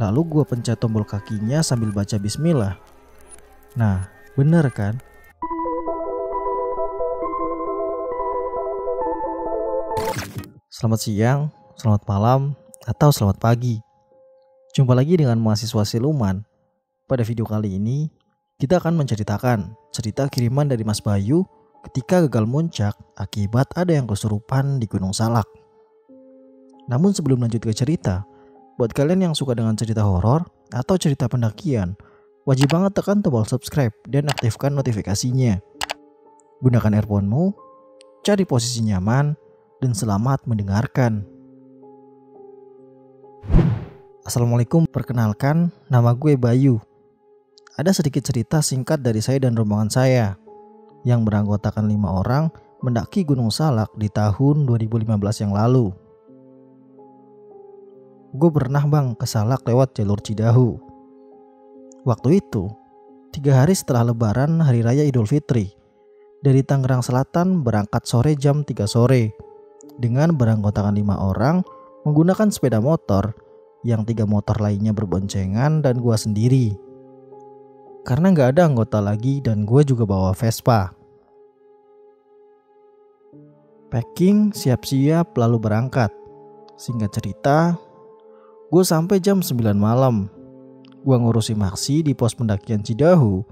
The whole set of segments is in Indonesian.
Lalu gue pencet tombol kakinya sambil baca bismillah. Nah, bener kan? Selamat siang, selamat malam, atau selamat pagi. Jumpa lagi dengan mahasiswa siluman. Pada video kali ini, kita akan menceritakan cerita kiriman dari Mas Bayu ketika gagal muncak akibat ada yang kesurupan di Gunung Salak. Namun sebelum lanjut ke cerita, buat kalian yang suka dengan cerita horor atau cerita pendakian, wajib banget tekan tombol subscribe dan aktifkan notifikasinya. Gunakan earphone-mu, cari posisi nyaman, dan selamat mendengarkan. Assalamualaikum, perkenalkan nama gue Bayu. Ada sedikit cerita singkat dari saya dan rombongan saya yang beranggotakan lima orang mendaki Gunung Salak di tahun 2015 yang lalu. Gue pernah bang ke Salak lewat jalur Cidahu. Waktu itu, tiga hari setelah lebaran Hari Raya Idul Fitri, dari Tangerang Selatan berangkat sore jam 3 sore dengan beranggotakan lima orang menggunakan sepeda motor yang tiga motor lainnya berboncengan dan gua sendiri. Karena nggak ada anggota lagi dan gue juga bawa Vespa. Packing siap-siap lalu berangkat. Singkat cerita, gue sampai jam 9 malam. Gue ngurusi maksi di pos pendakian Cidahu.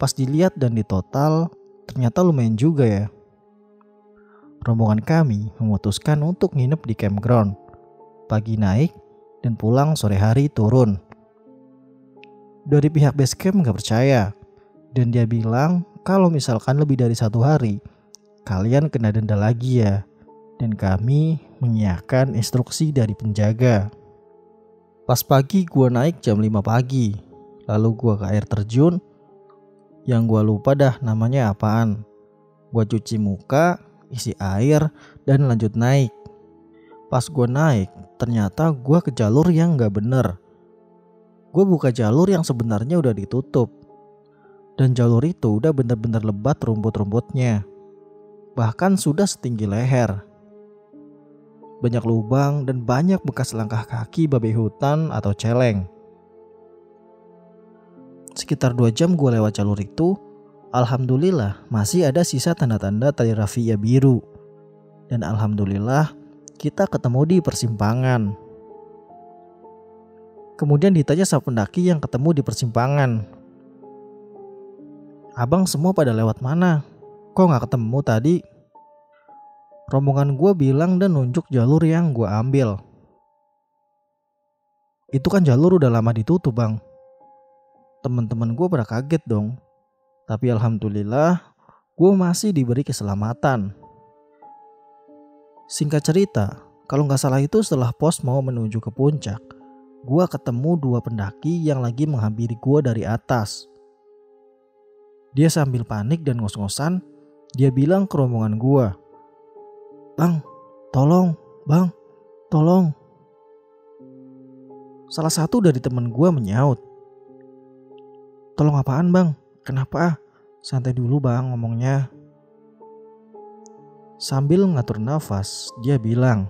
Pas dilihat dan ditotal, ternyata lumayan juga ya rombongan kami memutuskan untuk nginep di campground. Pagi naik dan pulang sore hari turun. Dari pihak base camp nggak percaya dan dia bilang kalau misalkan lebih dari satu hari kalian kena denda lagi ya. Dan kami menyiapkan instruksi dari penjaga. Pas pagi gua naik jam 5 pagi. Lalu gua ke air terjun yang gua lupa dah namanya apaan. Gua cuci muka, isi air, dan lanjut naik. Pas gue naik, ternyata gue ke jalur yang gak bener. Gue buka jalur yang sebenarnya udah ditutup. Dan jalur itu udah bener-bener lebat rumput-rumputnya. Bahkan sudah setinggi leher. Banyak lubang dan banyak bekas langkah kaki babi hutan atau celeng. Sekitar dua jam gue lewat jalur itu, Alhamdulillah masih ada sisa tanda-tanda tali rafia biru. Dan alhamdulillah kita ketemu di persimpangan. Kemudian ditanya sama pendaki yang ketemu di persimpangan. Abang semua pada lewat mana? Kok gak ketemu tadi? Rombongan gue bilang dan nunjuk jalur yang gue ambil. Itu kan jalur udah lama ditutup bang. Temen-temen gue pada kaget dong tapi alhamdulillah gue masih diberi keselamatan. Singkat cerita, kalau nggak salah itu setelah pos mau menuju ke puncak, gue ketemu dua pendaki yang lagi menghampiri gue dari atas. Dia sambil panik dan ngos-ngosan, dia bilang ke rombongan gue, Bang, tolong, bang, tolong. Salah satu dari temen gue menyaut, Tolong apaan bang? Kenapa? Santai dulu bang ngomongnya. Sambil ngatur nafas, dia bilang,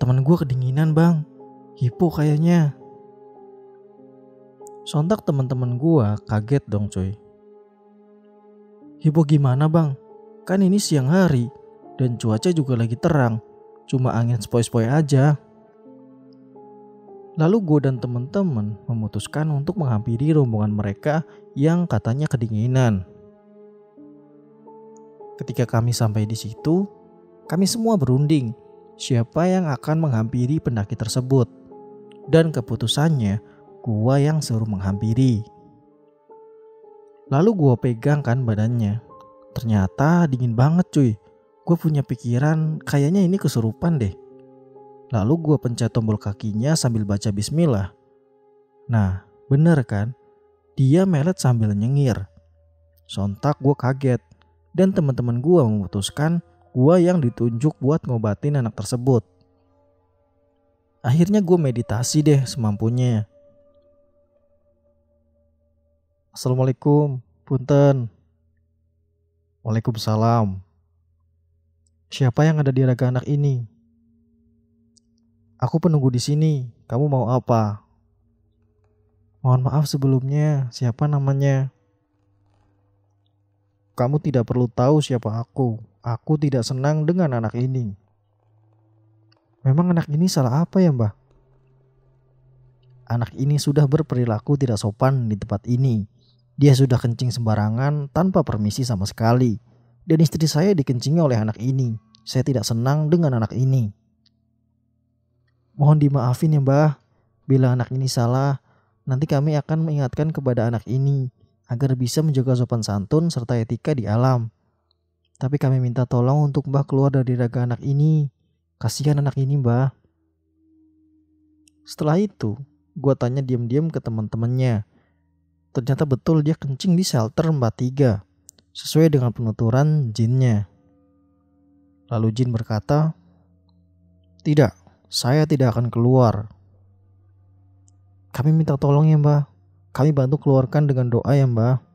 Temen gue kedinginan bang, hipo kayaknya. Sontak teman-teman gue kaget dong coy. Hipo gimana bang? Kan ini siang hari dan cuaca juga lagi terang. Cuma angin sepoi-sepoi aja. Lalu gue dan teman-teman memutuskan untuk menghampiri rombongan mereka yang katanya kedinginan. Ketika kami sampai di situ, kami semua berunding siapa yang akan menghampiri pendaki tersebut. Dan keputusannya, gue yang suruh menghampiri. Lalu gue pegang kan badannya. Ternyata dingin banget cuy. Gue punya pikiran kayaknya ini kesurupan deh. Lalu gue pencet tombol kakinya sambil baca bismillah. Nah, bener kan? Dia melet sambil nyengir. Sontak gue kaget. Dan teman-teman gue memutuskan gue yang ditunjuk buat ngobatin anak tersebut. Akhirnya gue meditasi deh semampunya. Assalamualaikum, punten. Waalaikumsalam. Siapa yang ada di raga anak ini? Aku penunggu di sini. Kamu mau apa? Mohon maaf sebelumnya, siapa namanya? Kamu tidak perlu tahu siapa aku. Aku tidak senang dengan anak ini. Memang anak ini salah apa ya, Mbah? Anak ini sudah berperilaku tidak sopan di tempat ini. Dia sudah kencing sembarangan tanpa permisi sama sekali. Dan istri saya dikencingi oleh anak ini. Saya tidak senang dengan anak ini. Mohon dimaafin ya mbah, bila anak ini salah, nanti kami akan mengingatkan kepada anak ini agar bisa menjaga sopan santun serta etika di alam. Tapi kami minta tolong untuk mbah keluar dari raga anak ini. Kasihan anak ini mbah. Setelah itu, gue tanya diam-diam ke teman-temannya. Ternyata betul dia kencing di shelter mbak tiga, sesuai dengan penuturan jinnya. Lalu jin berkata, Tidak, saya tidak akan keluar. Kami minta tolong ya mbak. Kami bantu keluarkan dengan doa ya mbak.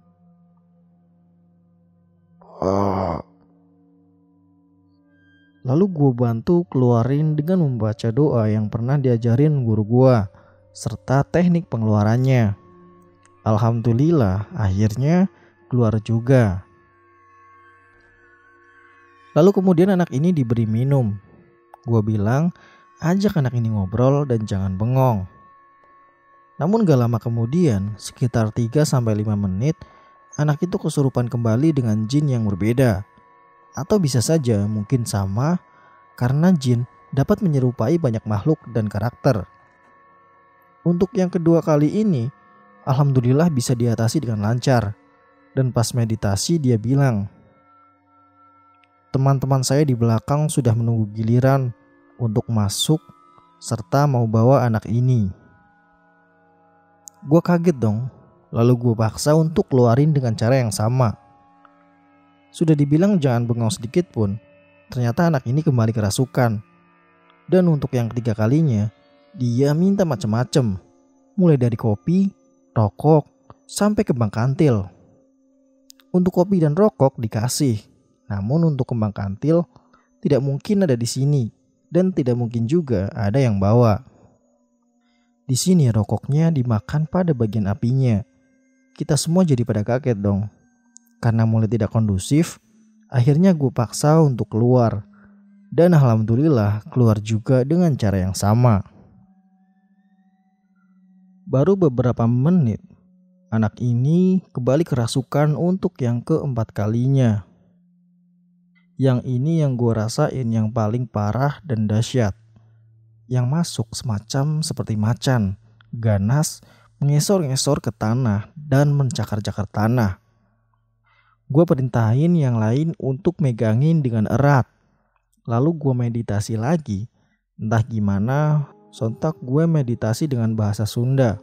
Lalu gue bantu keluarin dengan membaca doa yang pernah diajarin guru gue, serta teknik pengeluarannya. Alhamdulillah, akhirnya keluar juga. Lalu kemudian anak ini diberi minum. Gue bilang, Ajak anak ini ngobrol dan jangan bengong. Namun gak lama kemudian, sekitar 3-5 menit, anak itu kesurupan kembali dengan jin yang berbeda. Atau bisa saja mungkin sama karena jin dapat menyerupai banyak makhluk dan karakter. Untuk yang kedua kali ini, Alhamdulillah bisa diatasi dengan lancar. Dan pas meditasi dia bilang, Teman-teman saya di belakang sudah menunggu giliran untuk masuk serta mau bawa anak ini. Gue kaget dong, lalu gue paksa untuk keluarin dengan cara yang sama. Sudah dibilang jangan bengong sedikit pun, ternyata anak ini kembali kerasukan. Dan untuk yang ketiga kalinya, dia minta macam-macam, mulai dari kopi, rokok, sampai kembang kantil. Untuk kopi dan rokok dikasih, namun untuk kembang kantil tidak mungkin ada di sini dan tidak mungkin juga ada yang bawa. Di sini rokoknya dimakan pada bagian apinya. Kita semua jadi pada kaget dong. Karena mulai tidak kondusif, akhirnya gue paksa untuk keluar. Dan alhamdulillah keluar juga dengan cara yang sama. Baru beberapa menit, anak ini kembali kerasukan untuk yang keempat kalinya. Yang ini yang gue rasain yang paling parah dan dahsyat. Yang masuk semacam seperti macan, ganas, mengesor-ngesor ke tanah dan mencakar-cakar tanah. Gue perintahin yang lain untuk megangin dengan erat. Lalu gue meditasi lagi. Entah gimana, sontak gue meditasi dengan bahasa Sunda.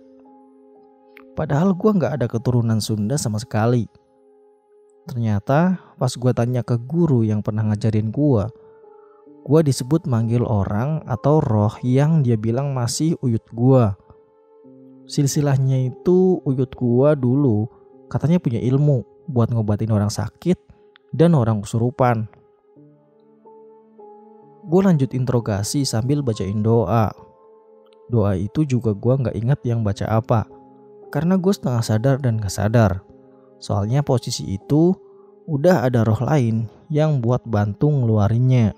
Padahal gue gak ada keturunan Sunda sama sekali. Ternyata pas gue tanya ke guru yang pernah ngajarin gue, gue disebut manggil orang atau roh yang dia bilang masih uyut gue. Silsilahnya itu uyut gue dulu katanya punya ilmu buat ngobatin orang sakit dan orang kesurupan. Gue lanjut interogasi sambil bacain doa. Doa itu juga gue gak ingat yang baca apa. Karena gue setengah sadar dan gak sadar. Soalnya posisi itu udah ada roh lain yang buat bantu ngeluarinnya.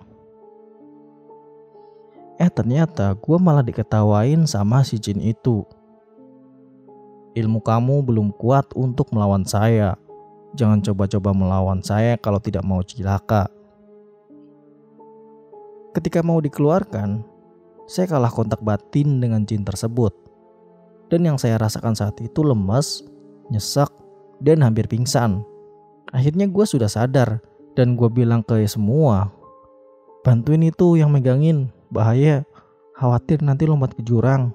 Eh ternyata gue malah diketawain sama si jin itu. Ilmu kamu belum kuat untuk melawan saya. Jangan coba-coba melawan saya kalau tidak mau cilaka. Ketika mau dikeluarkan, saya kalah kontak batin dengan jin tersebut. Dan yang saya rasakan saat itu lemas, nyesek, dan hampir pingsan. Akhirnya gue sudah sadar dan gue bilang ke semua, bantuin itu yang megangin, bahaya, khawatir nanti lompat ke jurang.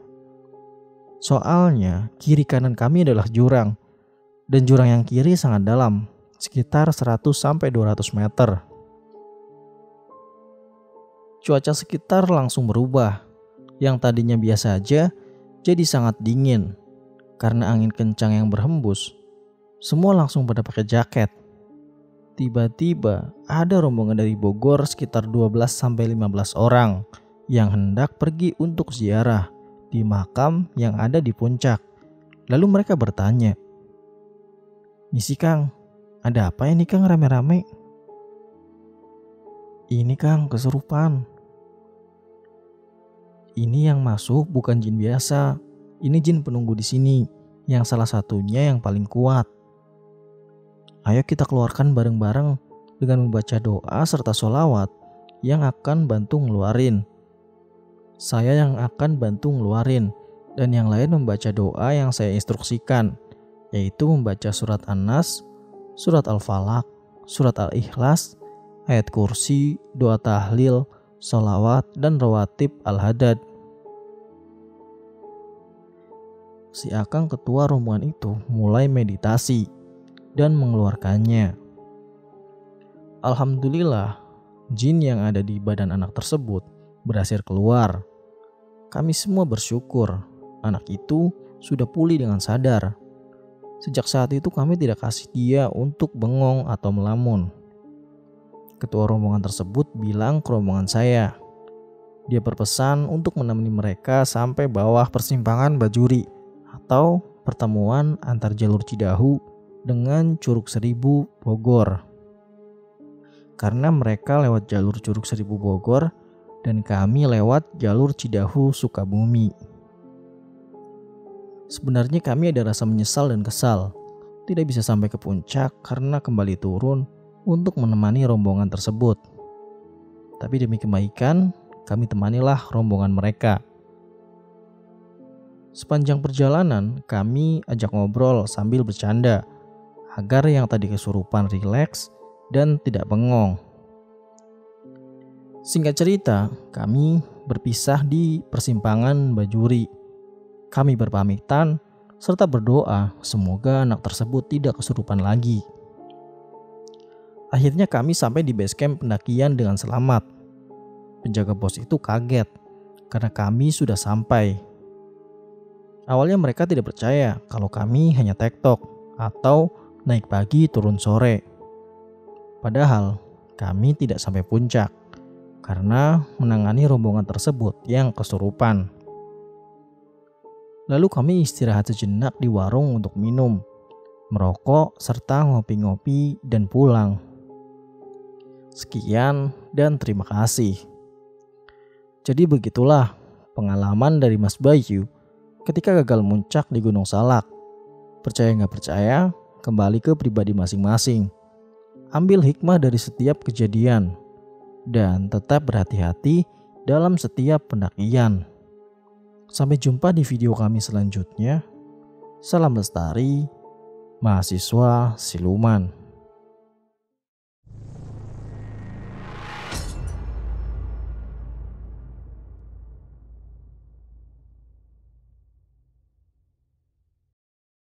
Soalnya kiri kanan kami adalah jurang dan jurang yang kiri sangat dalam, sekitar 100 sampai 200 meter. Cuaca sekitar langsung berubah. Yang tadinya biasa aja jadi sangat dingin karena angin kencang yang berhembus semua langsung pada pakai jaket. Tiba-tiba ada rombongan dari Bogor sekitar 12 sampai 15 orang yang hendak pergi untuk ziarah di makam yang ada di puncak. Lalu mereka bertanya, Misi Kang, ada apa ini Kang rame-rame? Ini Kang kesurupan. Ini yang masuk bukan jin biasa, ini jin penunggu di sini, yang salah satunya yang paling kuat. Ayo kita keluarkan bareng-bareng dengan membaca doa serta sholawat yang akan bantu ngeluarin saya yang akan bantu ngeluarin dan yang lain membaca doa yang saya instruksikan, yaitu membaca surat An-Nas, surat Al-Falaq, surat Al-Ikhlas, ayat kursi, doa tahlil, solawat, dan rawatib Al-Hadad. Si Akang ketua rombongan itu mulai meditasi dan mengeluarkannya. Alhamdulillah, jin yang ada di badan anak tersebut berhasil keluar. Kami semua bersyukur anak itu sudah pulih dengan sadar. Sejak saat itu kami tidak kasih dia untuk bengong atau melamun. Ketua rombongan tersebut bilang ke rombongan saya. Dia berpesan untuk menemani mereka sampai bawah persimpangan Bajuri atau pertemuan antar jalur Cidahu dengan Curug Seribu Bogor. Karena mereka lewat jalur Curug Seribu Bogor, dan kami lewat jalur Cidahu Sukabumi. Sebenarnya kami ada rasa menyesal dan kesal, tidak bisa sampai ke puncak karena kembali turun untuk menemani rombongan tersebut. Tapi demi kebaikan, kami temanilah rombongan mereka. Sepanjang perjalanan, kami ajak ngobrol sambil bercanda agar yang tadi kesurupan rileks dan tidak bengong. Singkat cerita, kami berpisah di persimpangan Bajuri. Kami berpamitan serta berdoa semoga anak tersebut tidak kesurupan lagi. Akhirnya kami sampai di base camp pendakian dengan selamat. Penjaga pos itu kaget karena kami sudah sampai. Awalnya mereka tidak percaya kalau kami hanya tektok atau naik pagi turun sore. Padahal kami tidak sampai puncak karena menangani rombongan tersebut yang kesurupan. Lalu kami istirahat sejenak di warung untuk minum, merokok, serta ngopi-ngopi dan pulang. Sekian dan terima kasih. Jadi begitulah pengalaman dari Mas Bayu ketika gagal muncak di Gunung Salak. Percaya nggak percaya, kembali ke pribadi masing-masing. Ambil hikmah dari setiap kejadian dan tetap berhati-hati dalam setiap pendakian. Sampai jumpa di video kami selanjutnya. Salam lestari, mahasiswa siluman.